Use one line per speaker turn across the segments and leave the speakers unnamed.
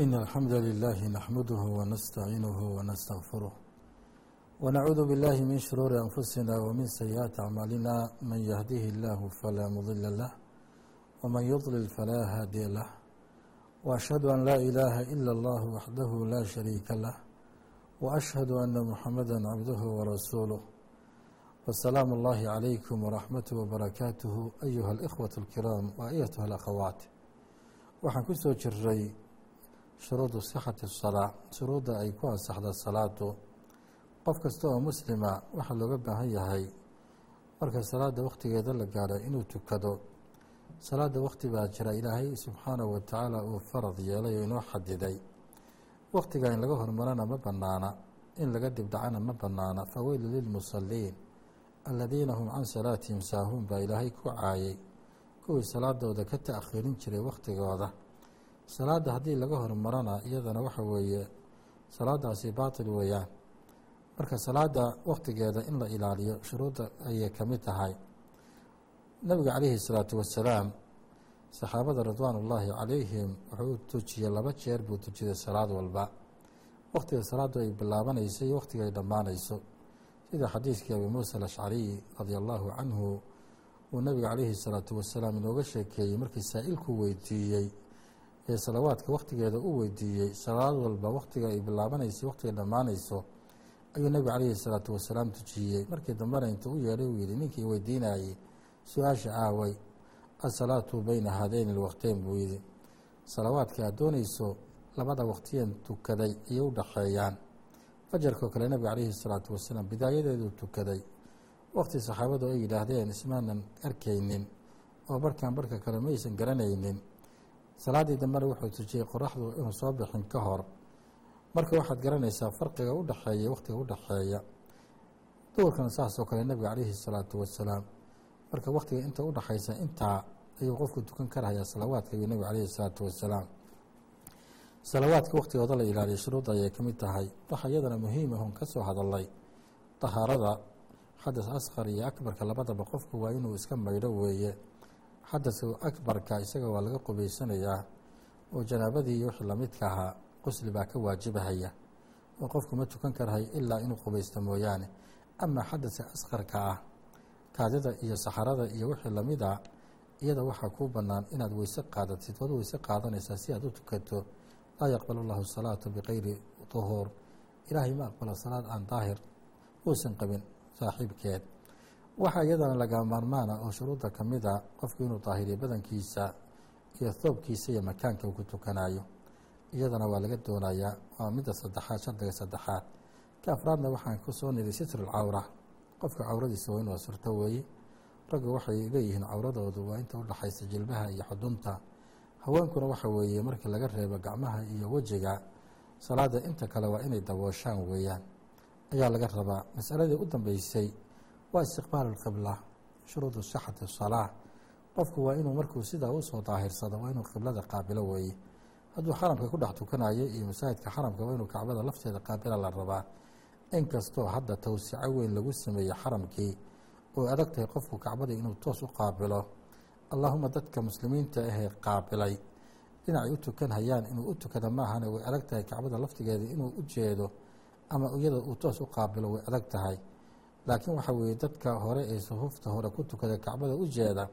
إن الحمد لله نحمده ونستعينه ونستغفره ونعوذ بالله من شرور أنفسنا ومن سيئات أعمالنا من يهده الله فلا مضل له ومن يضلل فلا هادي له وأشهد أن لا إله إلا الله وحده لا شريك له وأشهد أن محمدا عبده ورسوله وسلام الله عليكم ورحمته وبركاته أيها الإخوة الكرام وأيتها الأخوات waxaan ku جري shuruudu sixati salaa shuruudda ay ku ansaxda salaadu. Qof kasta oo muslima waxaa looga baahan yahay marka salaada wakhtigeeda la gaaro inuu tukado. Salaada wakhti baa jira ilaahay subxaanahu wa tacaala uu farad yeelay oo inoo xadiday wakhtiga in laga hormarana ma banaana in laga dibdhacana ma banaana faweylu lilmusaliin aladiina hum can salaatihim saahuun baa ilaahay ku caayay. Kuwii salaadooda ka ta'khiirin jiray wakhtigooda salaadda haddii laga hormarana iyadana waxa weeye salaadaasi baatil weeyaan. Marka salaada wakhtigeeda in la ilaaliyo shuruudda ayay ka mid tahay. Nebiga calayhi salaatu wasalaam saxaabada ridwaan ullaahi calayhim wuxuu tujiyey laba jeer buu tujiyey salaad walba. Wakhtiga salaaddu ay bilaabanayso iyo wakhtiga ay dhammaanayso. Sida xadiidkii abi muusa alashcariy radia allaahu canhu uu nabiga calayhi salaatu wasalaam inooga sheekeeyey markii saa-ilku weydiiyey ee salawaadka wakhtigeeda u weydiiyey salaad walba wakhtiga ay bilaabanayso wakhtiga dhammaanayso ayuu nebiga calayhi salaatu wasalaam tujiyey. Markii dambena intuu u yeedhay uu yihi ninkii weydiinayey su'aasha aaway asalaatu beyna haadeyni lwaqteyn buu yidhi. Salawaadka aad doonayso labada waqtiyan tukaday ayay u dhaxeeyaan. Fajarkoo kale nebiga calayhi salaatu wasalaam bidaayadeeduu tukaday. Wakti saxaabadu ay yidhaahdeen ismaanan arkaynin oo barhkan barhka kale maysan garanaynin salaaddii dambena wuxuu tujiyey qoraxdu inuu soo bixin ka hor. Marka waxaad garanaysaa farqiga u dhexeeya wakhtiga u dhexeeya duurkana saasoo kale nebiga calayhi salaatu wasalaam marka wakhtiga inta u intaa ayuu qofku tukan karahayaa salawaadka ayuu nebiga calayhi salaatu wasalaam salawaadka wakhtigooda la ilaaliya shuruudda ayay ka mid tahay. Waxa iyadana muhiim ahon ka soo hadalay dahaarada xadas asqar iyo akbarka labadaba qofku waa inuu iska maydho weeye xadaska akbarka isaga waa laga qubaysanayaa oo janaabadii iyo wixii lamidka ahaa qusli baa ka waajibahaya. Oo qofku ma tukan karahay ilaa inuu qubaysto mooyaane. Amaa xadaska asqarka ah kaadida iyo saxarada iyo wixii la mid a iyada waxaa kuu bannaan inaad weyse qaadatid waad weyse qaadanaysaa si aad u tukato. Laa yaqbalu llahu salaata bikayri duhuur. Ilaahay ma aqbalo salaad aan daahir uusan qabin saaxiibkeed waxaa iyadana laga maarmaana oo shuruudda ka mid a qofku inuu daahiriyo badankiisa iyo thoobkiisa iyo makaanka uu ku tukanayo iyadana waa laga doonayaa waa midda saddexaad shardiga saddexaad. Ka afraadna waxaan ku soo niri sitru lcawra qofka cawradiisa waa inuu asurto weeye. Raggu waxay leeyihiin cawradoodu waa inta udhexaysa jilbaha iyo xudunta. Haweenkuna waxa weeye markii laga reebo gacmaha iyo wejiga salaada inta kale waa inay dabooshaan weeyaan. Ayaa laga rabaa. Masaladii u dambeysay waa istiqbaalu lqibla shuruudu sixati salaa qofku waa inuu markuu sidaa u soo daahirsado waa inuu qiblada qaabilo weeye. Hadduu xaramka ku dhex tukanayo iyo masaajidka xaramka waa inuu kacbada lafteeda qaabila la rabaa. Inkastoo hadda towsico weyn lagu sameeyey xaramkii oo adag tahay qofku kacbada inuu toos u qaabilo. Allaahuma dadka muslimiinta ahee qaabilay dhinacay u tukan hayaan inuu u tukada maahane way adag tahay kacbada laftigeeda inuu u jeedo ama iyada uu toos u qaabilo way adag tahay laakiin waxa weeye dadka hore ee sufuufta hore ku tukada kacbada u jeeda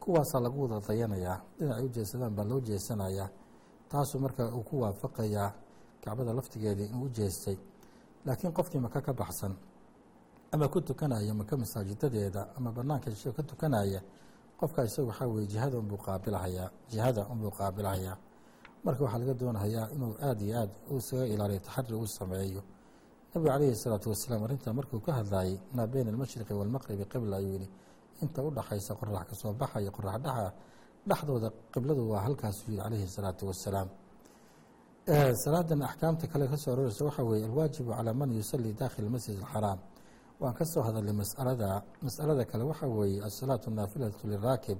kuwaasaa lagu wada dayanayaa dhinacay u baa loo jeesanayaa taasuu marka uu ku waafaqayaa kacbada laftigeedii inuu u jeestay. Laakiin qofkii maka ka baxsan ama ku tukanaya maka masaajidadeeda ama banaanka shisho ka tukanaya qofka isaga waxaa weye jihada unbuu qaabilhayaa jihada unbuu qaabilhayaa marka waxaa laga doonahayaa inuu aada iyo aad isaga ilaaliyo taxari u sameeyo nabigu calayhi salaatu wasalaam arrintaa markuu ka hadlayay maa beyna almashriqi waalmaqribi qibla ayuu yihi inta u dhaxaysa qorax ka soo baxa iyo qorax dhaxa dhexdooda qibladu waa halkaasuu yihi calayhi salaatu wasalaam. Salaadan axkaamta kale ka soo aroreysa waxaa weeye alwaajibu calaa man yusalii dakhil masjid alxaraam waan ka soo hadalnay masalada masalada kale waxaa weeye asalaatu naafilatu liraakib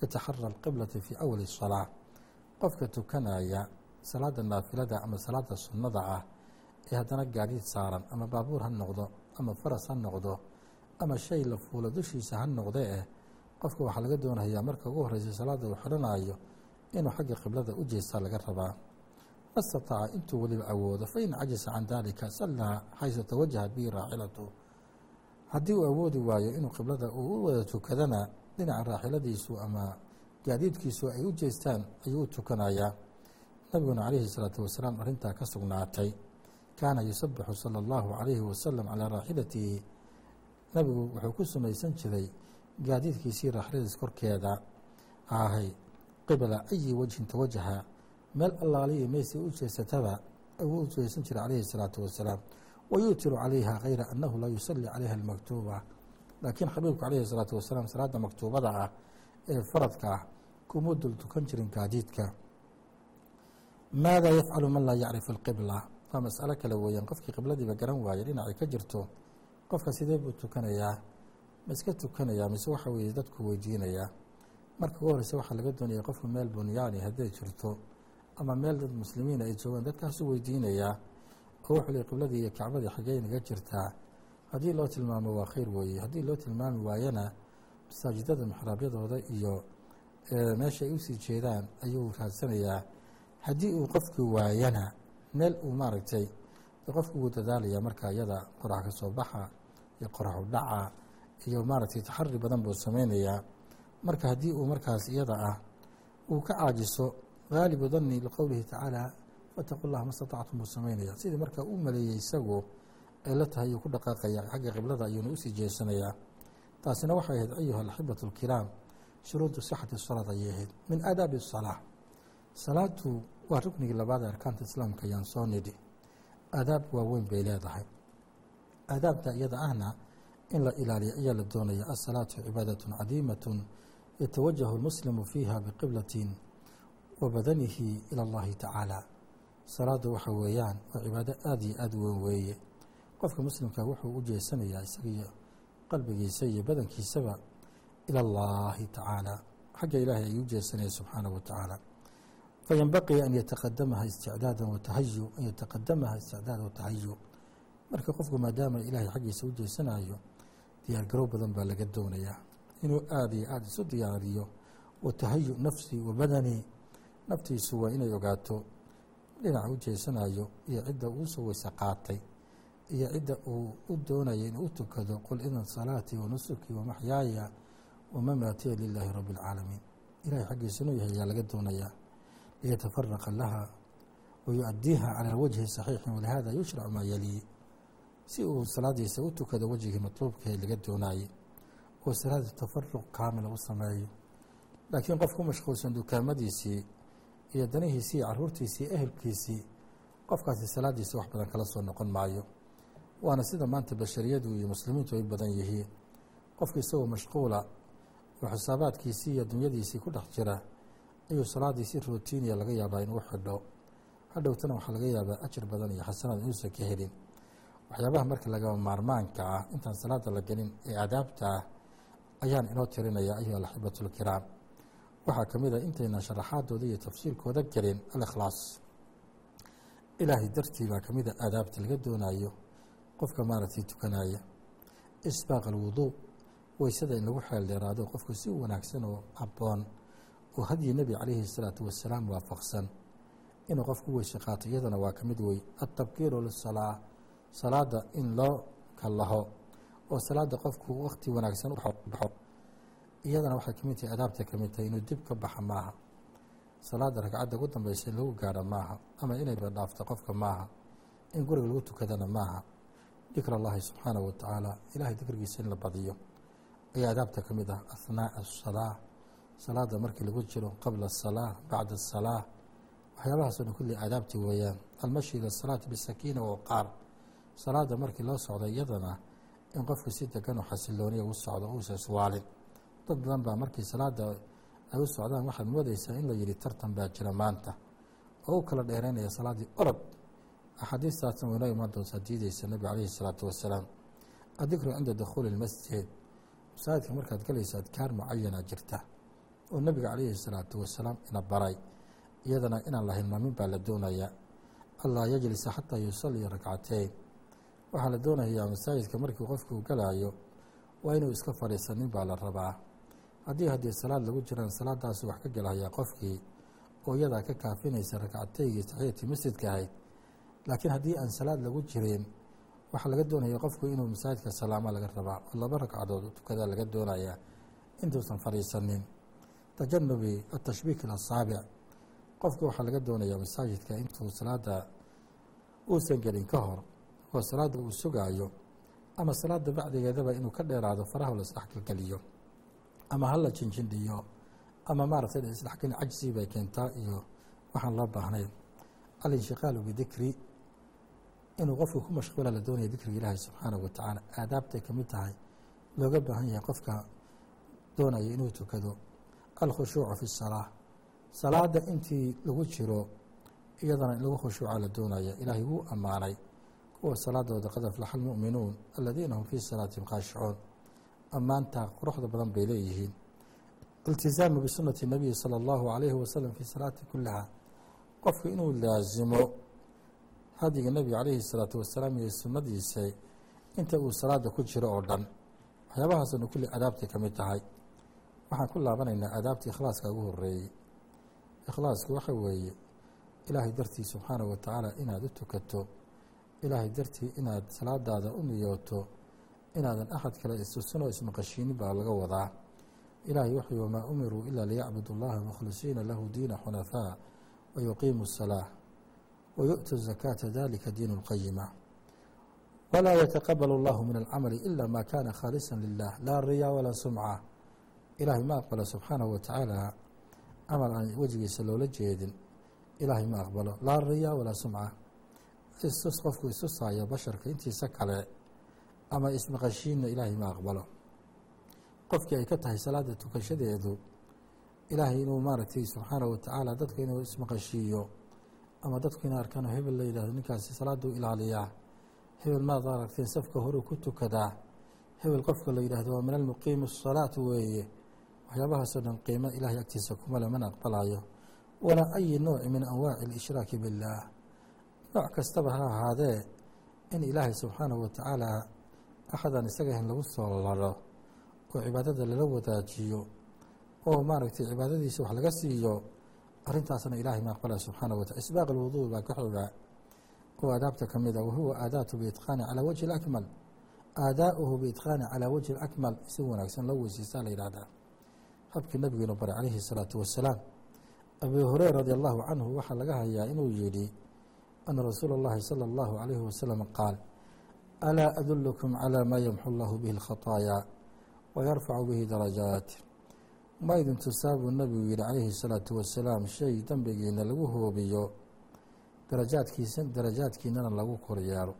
yataxara alqiblati fii awali salaa qofka tukanaya salaada naafilada ama salaada sunnada ah ee haddana gaadiid saaran ama baabuur ha noqdo ama faras ha noqdo ama shay la fuulo dushiisa ha noqde eh qofka waxaa laga doonayaa marka ugu horeysa salaada uu xidhanayo inuu xagga qiblada u jeestaa laga rabaa. Ma stataaca intuu weliba awoodo fain cajasa can dalika sallaa xaysu tawajahat bihi raaxilatu haddii uu awoodi waayo inuu qiblada uu u wada tukadana dhinaca raaxiladiisu ama gaadiidkiisu ay u jeestaan ayuu u tukanayaa. Nabiguna calayhi salaatu wasalaam arrintaa ka sugnaatay kaana yusabixu sala allahu calayhi wasalam calaa raaxilatihi. Nabigu wuxuu ku sumaysan jiray gaadiidkiisii raaxiladiis korkeeda. Ahay qibla ayi wajhin tawajaha. Meel allaaliya meysay u jeesataba ayuu u jeesan jiray calayhi salaatu wasalaam. Wayuutiru calayha kayra annahu laa yusalli calayha almaktuuba. Laakiin xabiibku calayhi salaatu wasalaam salaada maktuubada ah ee faradka ah kuma dul tukan jirin gaadiidka. Maada yafcalu man laa yacrifu alqibla waa mas'alo kale weeyaan. Qofkii qibladiiba garan waaye dhinacay ka jirto. Qofka sidee buu tukanayaa? Ma iska tukanayaa mise waxa weeye dadku weydiinayaa marka ugu horeysa waxaa laga doonaya qofku meel bunyaani hadday jirto ama meel dad muslimiin ay joogaan dadkaasuu weydiinayaa oo wuxuu leey qibladii iyo kacbadii xaggey naga jirtaa haddii loo tilmaamo waa khayr weeye. Haddii loo tilmaami waayana masaajidada mixraabyadooda iyo meesha ay u sii jeedaan ayuu raadsanayaa haddii uu qofkii waayana meel uu maaragtay qofku wuu dadaalaya marka iyada qorax ka soo baxa iyo qoraxu dhaca iyo maaragtay taxari badan buu sameynayaa. Marka haddii uu markaas iyada ah uu ka caajiso gaalibu dani liqowlihi tacaala fataqu llah ma statactum buu sameynaya sidii markaa u maleeyey isagu ay la tahay uu ku dhaqaaqaya xagga qiblada ayuuna u sii jeesanayaa. Taasina waxay ahayd ayuha alaxibatu alkiraam shuruudu sixati salaad ayay ahayd. Min aadaabi asalaa salaadu waa ruknigii labaad ee arkaanta islaamka ayaan soo nidhi aadaab waaweyn bay leedahay. Aadaabta iyada ahna in la ilaaliyo ayaa la doonaya asalaatu cibaadatun cadiimatun yatawajahu lmuslimu fiiha biqiblatin wa badanihi ila allahi tacaala. Salaadu waxa weeyaan waa cibaado aada iyo aada weyn weeye. Qofka muslimka wuxuu u jeesanayaa isagiyo qalbigiisa iyo badankiisaba ila allahi tacaala. Xagga ilaahay ayuu u jeesanaya subxaanahu wa tacaala fayanbaqii an yataqadamaha isticdaada watahayu an yataqadamaha isticdaada watahayu marka qofku maadaama ilaahay xaggiisa u jeesanayo diyaargarow badan baa laga doonayaa inuu aada iyo aada isu diyaariyo. Watahayu nafsi wa badani naftiisu waa inay ogaato dhinaca u jeesanayo iyo cidda uu soo weyse qaatay iyo cidda uu u doonayo inuu u tukado qul ina salaatii wa nusuki wa maxyaaya wa lilaahi rabbi اlcaalamiin ilahay xaggiisa inuu yahay ayaa laga doonayaa liyatafaraqa laha wa yu-adiiha calى wajhi saxiixin walihada yushracu maa yalii si uu salaadiisa u tukado wejigii matluubkae laga doonaayey oo salaada tafaruq kaamila u sameeyo. Laakiin qof ku mashquulsan dukaamadiisii iyo danihiisii caruurtiisii ehelkiisii qofkaasi salaadiisa wax badan kala soo noqon maayo. Waana sida maanta bashariyadu iyo muslimiintu ay badan yihiin. Qofka isagoo mashquula oo xisaabaadkiisii iyo dunyadiisii ku dhex jira ayuu salaadiisi rotiiniya laga yaabaa inuu xidho. Hadhowtana waxaa laga yaabaa ajar badan iyo xasanaad inuusan ka helin. Waxyaabaha marka lagama maarmaanka ah intaan salaada la gelin ee aadaabta ah ayaan inoo tirinaya ayuha alaxibatu lkiraam waxaa ka mid a intaynan sharaxaadooda iyo tafsiirkooda gelin alikhlaas. Ilaahay dartii baa ka mid a aadaabta laga doonayo qofka maaragtay tukanaya. Isbaaq alwuduu weysada in lagu xeel dheeraado qofku si wanaagsan oo habboon oo hadyi nebi calayhi salaatu wasalaam waafaqsan. Inuu qofku weyse qaato iyadana waa ka mid wey altabkiiru lisalaa salaada in loo kallaho oo salaada qofku wakti wanaagsan ubaxo iyadana waxay ka mid tahay adaabta ka mid tahay inuu dib ka baxa maaha. Salaada ragcadda ugu dambeysa in lagu gaaro maaha ama inay dhaafto qofka maaha. In guriga lagu tukadana maaha. Dikr allahi subxaanahu wa tacaala ilahay dikrigiisa in la badiyo. Ayaa adaabta ka mid ah ahnaaءa asalaa salaada markii lagu jiro qabla asalaa bacda asalaa waxyaabahaas o dhan kulli aadaabtii weeyaan. Almashi ila asalaati bisakiina waqaar salaada markii loo socdo iyadana in qofku si degan oo xasilooniya u socdo uusa iswaalin. Dad badan baa markii salaada ay u socdaan waxaad moodeysaa in la yihi tartan baa jira maanta. Oo u kala dheereynaya salaaddii orod axaadiistaasna waynoo imaan doontaa diideysa nebi calayhi salaatu wasalaam. Addikru cinda dukhuuli lmasjid masaajidka markaad galayso adkaar mucayana jirta oo nebiga calayhi salaatu wasalaam ina baray iyadana inaan la hilmaamin baa la doonayaa allaa yajlisa xataa yusalliya rakcateyn waxaa la doonayaa masaajidka markii qofkuu galaayo waa inuu iska fadhiisanin baa la rabaa. Haddii haddii salaad lagu jiraan salaadaasu wax ka gelahayaa qofkii oo iyadaa ka kaafinaysa rakcataygii taxiyatii masjidka ahayd. Laakiin haddii aan salaad lagu jirin waxaa laga doonaya qofku inuu masaajidka salaamo laga rabaa oo laba ragcadood tukadaa laga doonayaa intuusan fadhiisanin tajanubi atashbiik ilasaabic qofka waxaa laga doonayaa masaajidka intuu salaada uusan gelin ka hor oo salaada uu sugaayo ama salaada bacdigeedaba inuu ka dheeraado faraha la isdhexgalgeliyo ama hala jinjindhiyo ama maaragtay isdhexgelin cajsi bay keentaa iyo waxaan loo baahnayn alinshiqaalu bidikri inuu qofku ku mashquula la doonaya dikriga ilaahi subxaanahu wa tacaala aadaabtay ka mid tahay looga baahan yahay qofka doonaya inuu tukado alkhushuucu fi salaa salaada intii lagu jiro iyadana in lagu khushuuca la doonaya ilaahay wuu ammaanay. Kuwa salaadooda qad aflaxa almu'minuun aladiina hum fii salaatihim khaashicuun ammaanta quruxda badan bay leeyihiin. Iltizaamu bisunati nabiyi sala allahu calayhi wasalam fii salaati kuliha qofku inuu laasimo hadiga nebiga calayhi salaatu wasalaam iyo sunnadiisa inta uu salaada ku jiro oo dhan waxyaabahaasna kulli adaabtay ka mid tahay waxaan ku laabanaynaa aadaabtii ikhlaaska ugu horeeyey ikhlaasku waxa weeye ilaahay dartii subxaanahu watacaala inaad u tukato ilaahay dartii inaad salaadaada u niyooto inaadan axad kale isusinoo ismaqashiinin baa laga wadaa. Ilaahay wuxuu wamaa umiruu ilaa liyacbudu allaha mukhlisiina lahu diina xunafaa wayuqiimu asalaa wayu'tu zakaata dalika diinu lqayima walaa yataqabalu allahu min alcamali ila ma kaana khaalisan lilah laa riyaa walaa sumca ilaahay ma aqbalo subxaanahu wa tacaala camal aan wejigiisa loola jeedin ilaahay ma aqbalo. Laa riya walaa sumca. Isus qofku isusaayo basharka intiisa kale ama ismaqashiinna ilaahay ma aqbalo. Qofkii ay ka tahay salaada tukashadeedu ilaahay inuu maaragtay subxaanahu wa tacaala dadka inuu ismaqashiiyo ama dadku ina arkaan hebel la yidhahdo ninkaasi salaaduu ilaaliyaa hebel maad aragteen safka horuu ku tukadaa hebel qofka la yidhaahdo waa min almuqiimi asalaat weeye waxyaabahaasoo dhan qiimo ilaahay agtiisa kuma lemana aqbalaayo. Walaa ayi nooci min anwaaci alishraaki billaah nooc kastaba ha ahaadee in ilaahay subxaanahu wa tacaala isaga ahayn lagu soo laro oo cibaadada lala wadaajiyo oo maaragtay cibaadadiisa wax laga siiyo arrintaasna ilaahay ma aqbalaya wa watacala isbaaq alwuduu baa ka xoogaa oo aadaabta ka a ah, wahuwa aadaatu biitqaani calaa wajhi alakmal. Aadaa'uhu biitqaani calaa wajhi alakmal si wanaagsan loo weysiisaa la yidhaahdaa habkii nabigeenu baray calayhi الsalaatu wasalaam abi hureyra radi allahu canhu waxaa laga hayaa inuu yidhi ana rasuula اllahi salى اllahu عalayhi wasalam qaal alaa adulkum calى maa yamxu allahu bihi اlkhaطaayaa wayarfacu bihi darajaat ma idin tusaa buu nabigu yihi calayhi الsalaatu wasalaam shay dembigiina lagu hoobiyo darajaadkiisa darajaadkiinana lagu koryeelo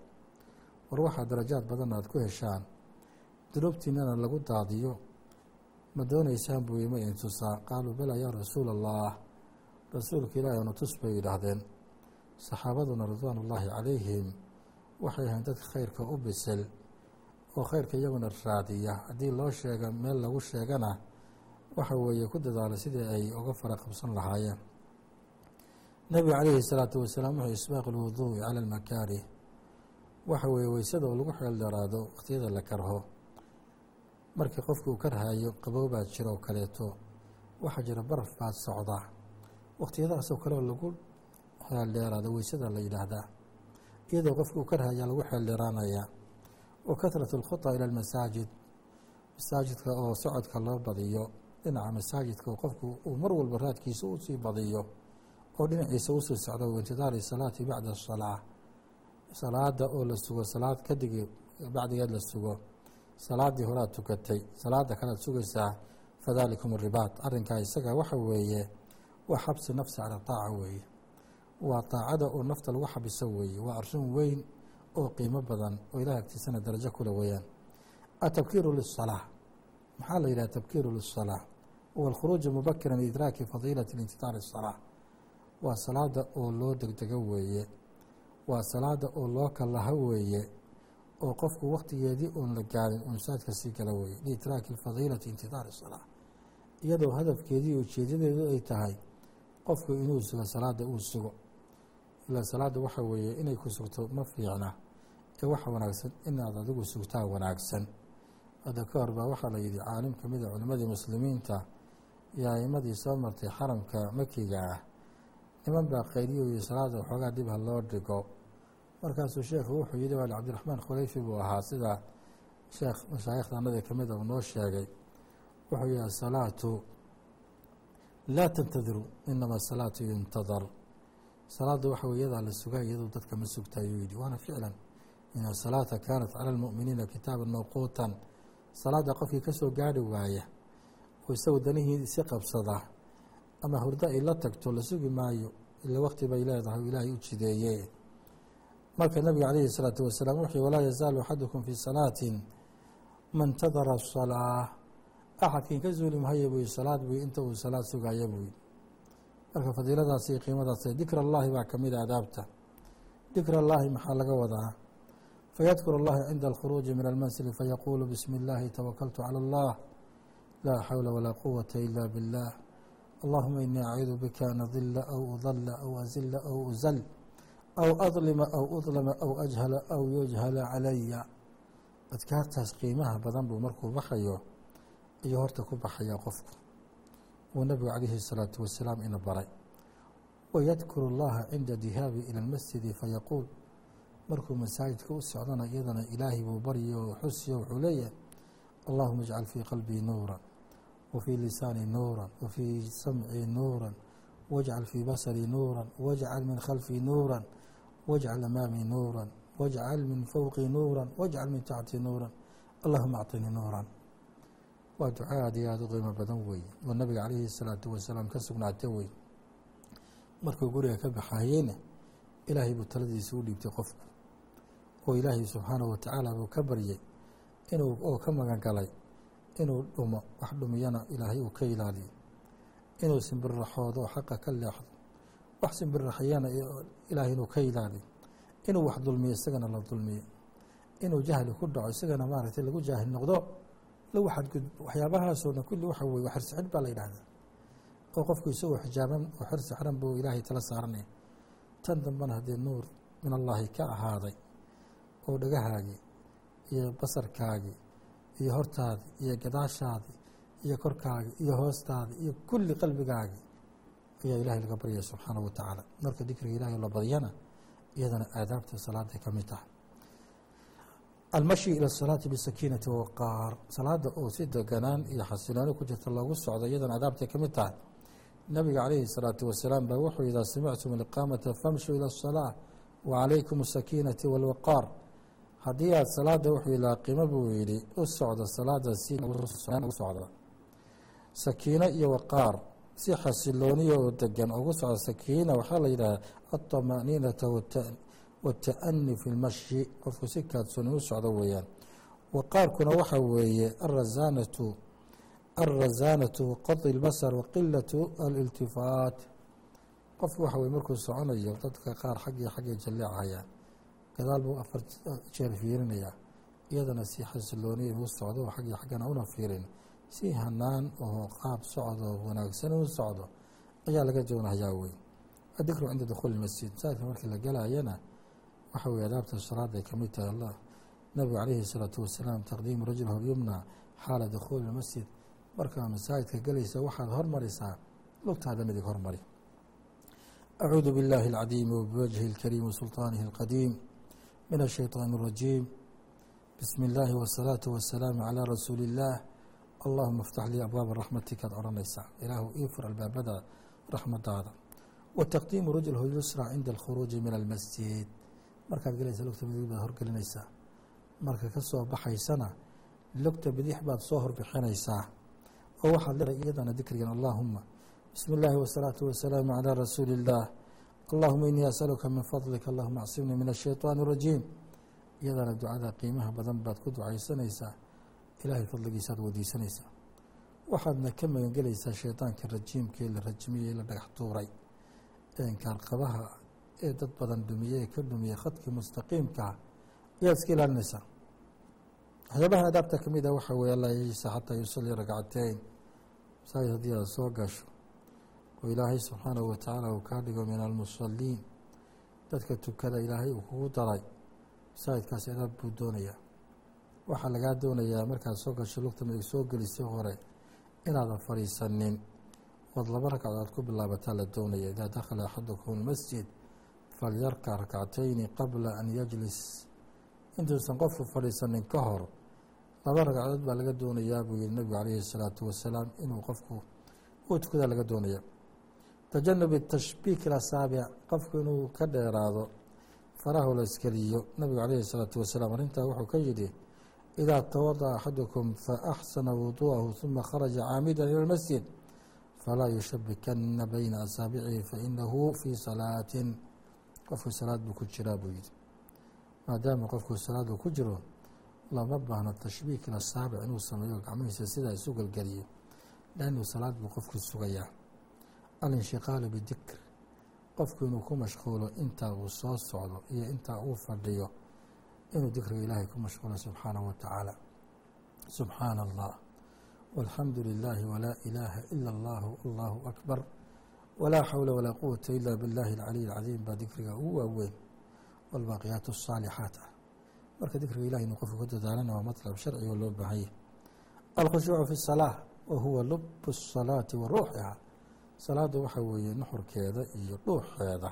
war waxaa darajaad badan aad ku heshaan dunuubtiinana lagu daadiyo ma doonaysaan buu yii ma idin tusaa? Qaaluu balaa yaa rasuula allah rasuulka ilaahi ona tus bay yidhaahdeen. Saxaabaduna ridwaan ullaahi calayhim waxay ahayn dadka khayrka u bisil oo khayrka iyaguna raadiya. Haddii loo sheega meel lagu sheegana waxa weeye ku dadaala sidii ay uga fara qabsan lahaayeen. Nebigu calayhi salaatu wasalaam wuxuu isbaaqu lwuduu'i cala almakaarih. Waxa weeye weysada oo lagu xeel dheeraado wakhtiyada la karho markii qofku uu karhayo qabow baa jira oo kaleeto waxaa jira baraf baad socda. Wakhtiyadaasoo kale oo lagu xeel dheeraado weysada la yidhaahdaa iyadoo qofku uu karhaya lagu xeel dheeraanaya. Wa kahratu alkhutaa ila almasaajid masaajidka oo socodka loo badiyo. Dhinaca masaajidka oo qofku uu mar walba raadkiisa u sii badiyo oo dhinaciisa u sii socdo waintidaari salaati bacda asalaa salaada oo la sugo salaad kadigi bacdigeed la sugo salaadii horaad tukatay salaada kalaad sugaysaa fadalikum ribaat. Arinkaa isaga waxa weeye waa xabsi nafsi cala taaca weeye. Waa taacada oo nafta lagu xabiso weeye. Waa arrin weyn oo qiimo badan oo ilaah agtiisana darajo kula weyaan atabkiiru lisalaa maxaa la yidhaha tabkiiru lisalaa huwa alkhuruuju idraaki liidraaki fadiilati intitaar isalaa waa salaada oo loo degdego weeye. Waa salaada oo loo kalaha weeye oo qofku waktigeedii uun la gaarin uu masaajidka sii gala weeye. Liidraaki fadiilati intidaari الsalaa iyadoo hadafkeedii ujeedadeedu ay tahay qofku inuu sugo salaada uu sugo. Ilaa salaada waxa weeye inay ku sugto ma fiicna. Ee waxa wanaagsan inaad adigu sugtaa wanaagsan. Hadda ka hor baa waxaa la yidhi caalim ka mid a culimmadii muslimiinta iyo a'imadii soo martay xaramka makiga ah niman baa qaydiyo iyo salaada waxoogaa dib ha loo dhigo markaasuu sheekhu wuxuu yihi waali cabdiraxmaan khuleyfi buu ahaa sida sheekh mashaayikhdanadii ka mid a uu noo sheegay. Wuxuu yihi asalaatu laa tantadiru inama asalaatu yuntadar. Salaadda waxa wey iyadaa la sugaa iyadoo dadka ma sugta ayuu yihi waana ficlan. In asalaata kaanat cala almu'miniina kitaaban mawquutan. Salaadda qofkii ka soo gaarhi waaya oo isagu danihiisi qabsada ama hurdo ay la tagto la sugi maayo ila waqti bay leedahay ilaahay u jideeye marka nabiga calayhi الsalaatu wasalaam wuxuu walaa yazaalu axadukum fii salaatin man tadara الsalaa axadkiin ka zuuli mahaya buu salaad buu inta uu salaad sugaya buu yihi marka fadiiladaas iyo qiimadaas dikr اllahi baa kamid a adaabta dikr اllahi maxaa laga wadaa fayadkur اllahi cinda alkhuruuji min almansili fayaquulu bismi اllahi tawakaltu calى اllah laa xawla walaa quwata ila biاllah allahuma inii acuudu bika an adila aw udala aw azila aw uzal aw adlima aw udlama aw ajhala aw yujhala calaya adkaartaas qiimaha badan buu markuu baxayo ayuu horta ku baxayaa qofku uu nabigu calayhi الsalaatu wasalaam ina baray wayadkuru اllaha cinda dihaabi ilى اlmasjidi fayaquul markuu masaajidka u socdana iyadana ilaahay buu baryo xusiyo wuxuu leeyahay allahuma اjcal fii qalbii nuura wfii lisaani nuura wfii samcii nuura wاjcal fii basrii nuura wاjcal min khalfii nuura wاjcal amaamii nuura wاjcal min fowqii nuura wاjcal min taxtii nuura allahuma acطinii nuura waa duca aad iyo aada u qiimo badan weeye oo nabiga calayhi الsalaatu wasalaam ka sugnaata wey markuu guriga ka baxayeyna ilaahay buu taladiisa u dhiibtay qofku oo ilaahay subxaanahu watacaala buu ka baryey inuu oo ka magan galay inuu dhumo wax dhumiyana ilaahay uu ka ilaaliyo inuu simbirraxoodo oo xaqa ka leexdo wax simbirraxiyana ilaahay inuu ka ilaaliyo inuu wax dulmiyo isagana la dulmiyo inuu jahli ku dhaco isagana maaragtay lagu jaahil noqdo lagu xadgudbo waxyaabahaasoo kulli waxa weye xirsi xidh baa la yidhahdaa. Oo qofku isagoo xijaaban oo xirsi xiran buu ilaahay tala saaranaya tan dambena haddii nuur min allaahi ka ahaaday oo dhagahaagii iyo basarkaagii iyo hortaadii iyo gadaashaadii iyo korkaagii iyo hoostaadii iyo kulli qalbigaagii ayaa ilahay laga baryaya subxaana wa tacaala marka dikriga ilahay la badyana iyadana aadaabta salaaday ka mid tahay. Almashi ila salaati bisakiinati waqaar. Salaada oo si deganaan iyo xasilooni ku jirta loogu socdo iyadana aadaabtay ka mid tahay. Nabiga calayhi salaatu wasalaam baa wuxuu idaa samictum aliqaamata famshuu ila asalaa wa calaykum asakiinati walwaqaar haddii aad salaada wuxuu ilaaqimo buu yidhi u socda salaada si socda sakiino iyo waqaar si xasilooniya oo degan ugu soco sakiina waxaa la yidhaahdaa aطamaniinata wata'ani fi lmashyi qofku si kaadsoon u socdo weeyaan. Wa qaarkuna waxa weeye arasanatu alrasanatu waqadi اlbasar waqilatu aliltifaat. Qofku waxa weye markuu soconayo dadka qaar xaggii xaggay jaleecahayaan gadaal buu afar jeer fiirinayaa iyadana si xasilooniya u socdo xaggii xaggana una fiirin si hanaan oo qaab socdo wanaagsan u socdo ayaa laga joonahayaa wey adikru cinda dukhuuli masjid masaajidka markii la galaayana waxa weye adaabta salaaday ka mid tahay allah nabigu calayhi الsalaatu wasalaam taqdiimu rajul horyumna xaala dukhuuli اlmasjid markaa masaajidka galaysa waxaad hormarisaa lugtaada midig hormari acuudu biاllahi اlcadiimi wbiwajhi اlkariim wasulطaanihi اlqadiim min الshayطaan الrajiim bismi اllaahi wالsalaatu wasalaamu calىa rasuuli اllaah allahuma iftax lii abwaaba raxmatikaad odhanaysaa ilaahu ii fur albaabada raxmadaada wa taqdiimu rajul yusra cinda alkhuruuji min almasjid. Markaad galaysa lugta bidix baad horgelinaysaa marka ka soo baxaysana lugta bidix baad soo horbixinaysaa oo waxaad leedahay iyadana dikrigan allaahuma bismi illaahi wasalaatu wasalaamu calaa rasuuli illaah allahuma inii asaluka min fadlika allahuma acsimnii min ashayطaani rajiim. Iyadana ducada qiimaha badan baad ku ducaysanaysaa ilaahay fadligiisaad weydiisanaysaa waxaadna ka magangelaysaa shaydaanka rajiimkee la rajmiyey la dhagax tuuray. Ee inkaarqabaha ee dad badan dhumiyey ee ka dhumiyey khadkii mustaqiimkaa ayaad iska ilaalinaysaa waxyaabaha adaabta ka mid ah waxaa weeye alla yisa xataa yusalii ragcateyn masaajid haddii aad soo gasho oo ilaahay subxaanahu watacaala uu kaa dhigo min almusaliin dadka tukada ilaahay uu kugu daray masaajidkaas adaab buu doonayaa waxaa lagaa doonayaa markaad soo gasho lugta midig soo gelisay hore inaadan fadhiisanin ood laba ragcadood ku bilaabataa la doonaya idaa dakhala axadukum almasjid falyarkac rakcatayni qabla an yajlis intuusan qofku fadhiisanin ka hor laba ragcadood baa laga doonayaa buu yihi nebigu calayhi الsalaatu wasalaam inuu qofku uu tukadaa laga doonaya tajanubi tashbiik asaabic qofku inuu ka dheeraado farahu la iskeliyo nabigu calayhi الsalaatu wasalaam arrintaa wuxuu ka yidhi idaa tawadaأa axadukum faaxsana wuduu'ahu ثuma kharaja caamida ilى اlmasjid falaa yushabikana bayna asaabicihi fainahu fii salaatin qofku salaad buu ku jiraa buu yihi maadaama qofku salaadu ku jiro lama baahno tashbiik asaabic inuu sameeyo gacmihiisa sidaa isu gelgeliyo lannu salaad buu qofku sugayaa alinshiqaalu bidikr qofku inuu ku mashquulo intaa uu soo socdo iyo intaa uu fadhiyo inuu dikriga ilaahay ku mashquulo subxaanahu wa tacaala subxaana allah walxamdu lilaahi walaa ilaaha ila allahu allahu akbar walaa xawla walaa quwata ila biاllahi alcaliy alcadiim baa dikriga ugu waaweyn walbaaqiyaat الsaalixaat ah marka dikriga ilahay inuu qofku ku dadaalana waa matlab sharcigo loo baahanya alkhushuucu fi الsalaaة wa huwa lub الsalaati wa ruuxiha salaada waxaa weeye nuxurkeeda iyo dhuuxeeda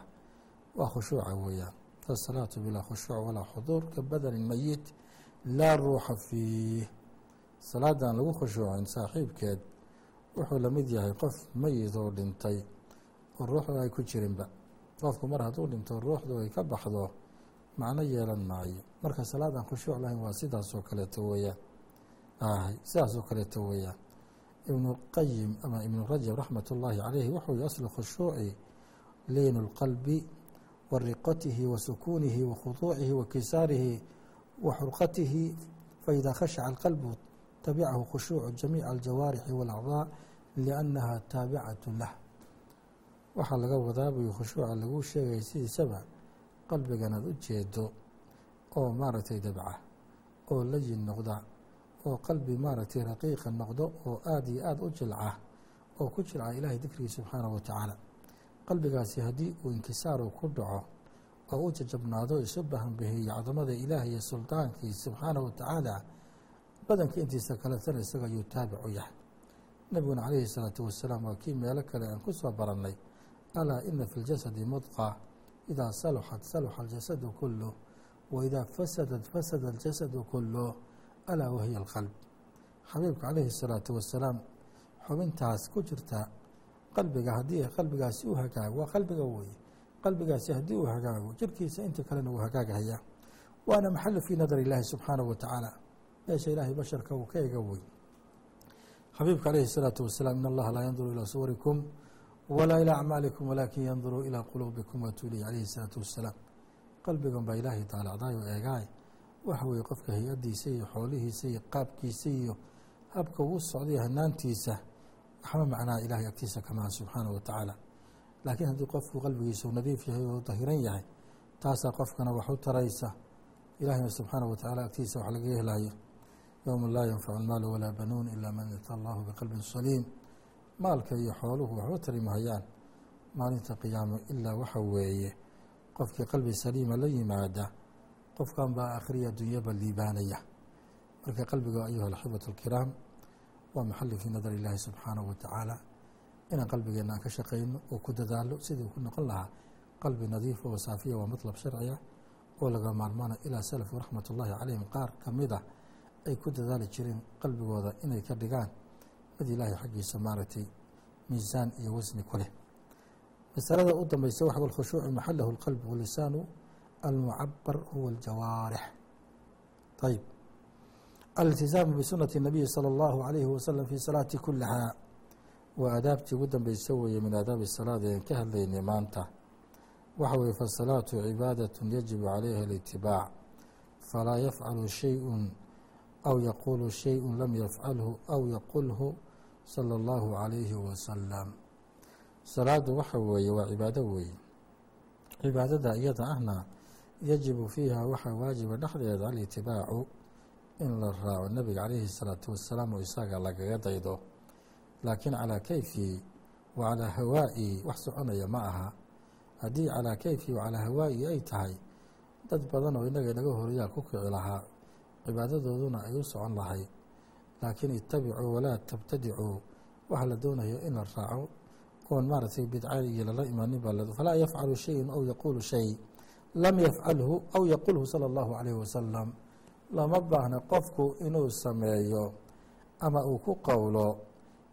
waa khushuuca weeyaan asalaatu bilaa khushuuc walaa xuduur ka badanin meyit laa ruuxa fiih salaadan lagu khushuucin saaxiibkeed wuxuu la mid yahay qof meyid oo dhintay oo ruuxdu ay ku jirinba qofku mar hadduu dhinto ruuxdu ay ka baxdo macno yeelan maayo marka salaadan khushuuc lahayn waa sidaasoo kaleeto weeyaan sidaasoo kaleeto weeyaan ibnu qayim ama ibnu rajab raxmat ullaahi calayhi wuxuu aslu khushuuci liinu اlqalbi wa riqatihi wa sukuunihi wa khuduucihi wa kisaarihi wa xurqatihi faida khashaca alqalbu tabicahu khushuucu jamiica aljawaarixi wاlacdaa liannaha taabicatu lah. Waxaa laga wadaa buy khushuuca lagu sheegaya sidiisaba qalbigan aad u jeedo oo maaragtay dabca oo layin noqda oo qalbi maaragtay raqiiqa noqdo oo aada iyo aada u jilca oo ku jilca ilaahay dikrigii subxaanahu wa tacaala qalbigaasi haddii uu inkisaaru ku dhaco oo u jajabnaado isu bahanbaheeyo cadamada ilaahay iyo sultaankii subxaanahu wa tacaala badanka intiisa kaletana isaga ayuu taabic u yahay. Nebiguna calayhi salaatu wasalaam waa kii meelo kale aan ku soo barannay. Alaa ina fi ljasadi mudqa idaa saluxat saluxa aljasadu kuluh wa idaa fasadat fasada aljasadu kuluh alaa wahiya alqalb. Xabiibka calayhi الsalaatu wasalaam xubintaas ku jirta qalbiga haddii qalbigaasi u hagaago waa qalbiga weye qalbigaasi haddii uu hagaago jirkiisa inta kalena uu hagaagahaya waana maxalu fii nadar illaahi subxaanahu wa tacaala meesha ilaahay basharka uu ka ega wey xabiibka calayhi الsalaatu wasalaam in allaha laa yanduru ilaa suwarikum walaa ilaa acmaalikum walaakin yanduru ilaa quluubikum watuulihi calayhi الsalaatu wasalaam qalbigan baa ilaahay daalacdaay oo eegaay waxa weeye qofka hay-addiisa iyo xoolihiisa iyo qaabkiisa iyo habka uu socday hanaantiisa waxba macnaha ilahay agtiisa kamaa subxaanahu wa tacaala. Laakiin haddii qofku qalbigiisa nadiif yahay oo dahiran yahay taasaa qofkana wax u taraysa. Ilahayna subxaanahu wa tacala agtiisa wax laga helayo yowma laa yanfacu lmaalu walaa banuun ilaa man ata allahu biqalbin saliim. Maalka iyo xooluhu waxba tari mahayaan. Maalinta qiyaamo ilaa waxa weeye qofkii qalbi saliima la yimaada qofkan baa akhriya dunyaba liibaanaya. Marka qalbiga ayuha alaxibatu alkiraam waa maxali fii nadar illaahi subxaanahu wa tacaala? Inaan qalbigeenna aan ka shaqayno oo ku dadaalo sidii ku noqon lahaa qalbi nadiifa oo saafiya waa matlab sharciya oo laga maarmaana ilaa salafu raxmat ullaahi calayhim. Qaar ka mid a ay ku dadaali jireen qalbigooda inay ka dhigaan mid ilaahay xaggiisa maaragtay miisaan iyo wasni ku leh. Masalada u dambaysa waxa alkhushuucu maxalahu alqalb walisaanu almucabar huwa aljawaarix ayb aliltizaamu bisunati الnabiyi salى اllahu alayhi wasalam fi salaati kulihaa waa aadaabtii ugu dambeysa weeye min aadaabi salaada en ka hadlaynay maanta waxa weye fasalaatu cibaadaة yajibu calayha اlitibaac falaa yafcalu shayءu aw yaquulu shayءu lam yafcalhu aw yaqulhu salى اllahu عalayhi wasalam salaadu waxa weeye waa cibaado weeye cibaadada iyada ahna yajibu fiiha waxaa waajiba dhexdeeda alitibaacu in la raaco nebiga calayhi salaatu wasalaam oo isaga lagaga daydo. Laakiin calaa kayfii wa calaa hawaa'ii wax soconaya ma aha. Haddii calaa kayfii wa calaa hawaa'ii ay tahay dad badan oo inaga inaga horeeyaa ku kici lahaa cibaadadooduna ay u socon lahay. Laakiin ittabicuu walaa tabtadicuu waxa la doonayo in la raaco. Oon maaragtay iyo lala imaninba falaa yafcalu shayin aw yaquulu shay. Lam yafcalhu aw yaqulhu sala allahu calayh wasalam lama baahna qofku inuu sameeyo ama uu ku qowlo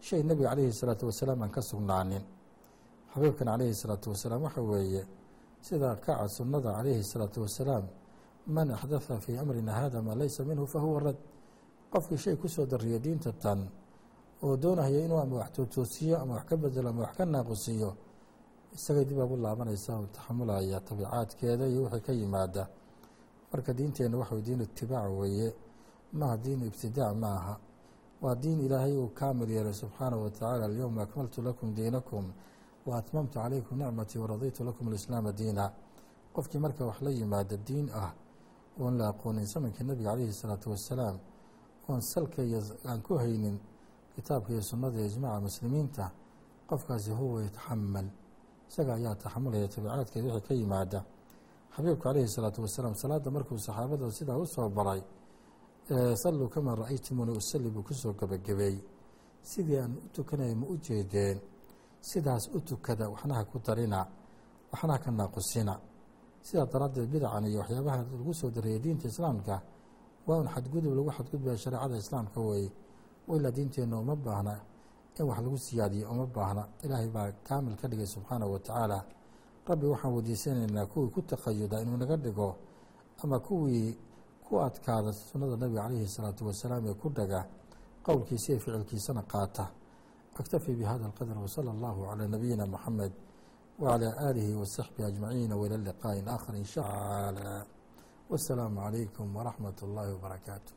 shay nebiga calayhi salaatu wasalaam aan ka sugnaanin. Xabiibkan calayhi salaatu wasalaam waxa weeye sidaa kaca sunnada calayhi salaatu wasalaam man axdafa fii amrina hada maa laysa minhu fahuwa rad. Qofkii shay ku soo dariyo diinta tan oo doonahayo inuu ama wax tootoosiyo ama wax ka bedelo ama wax ka naaqusiyo isagay dib agu laabanaysa oo taxamulaya tabiicaadkeeda iyo wixii ka yimaada marka diinteenna waxa diin itibaac weeye maaha diinu ibtidaac ma aha. Waa diin ilaahay uu kaamil yeelay subxaanahu watacaala alyowma akmaltu lakum diinakum wa atmamtu calaykum nicmatii waraditu lakum alislaama diina. Qofkii marka wax la yimaada diin ah oon la aqoonin zamankii nebiga calayhi salaatu wasalaam oon salka iyo aan ku haynin kitaabka iyo sunnada iyo ijmaaca muslimiinta qofkaasi huwa yataxamal isaga ayaa taxamulaya tabiicaadkeeda wixii ka yimaada xabiibku calayhi salaatu wasalaam salaadda markuu saxaabada sidaa u soo baray salluu kamaa ra'aytumuni usalli buu ku soo gebagabeey sidii aan u tukanaya ma u jeedeen. Sidaas u tukada waxnaha ku darina waxnaha ka naaqusina. Sidaa daraaddeed bidacan iyo waxyaabaha lagu soo dareeyay diinta islaamka waa un xadgudub lagu xadgudbaya shareecada islaamka weeye ilaa diinteenna uma baahna in wax lagu siyaadiyo uma baahna. Ilaahay baa kaamil ka dhigay subxaanahu wa tacaala rabbi waxaan weydiisanaynaa kuwii ku taqayuda inuu naga dhigo ama kuwii ku adkaada sunnada nabiga calayhi salaatu wasalaam ee ku dhaga qowlkiisa iyo ficilkiisana qaata. Aktafi bihada alqadr wsala allahu calaa nabiyina moxamed wacalaa aalihi wasaxbihi ajmaciina waila liqaaءin aakhar in sha allah wasalaamu calaykum waraxmat اllahi wbarakaatu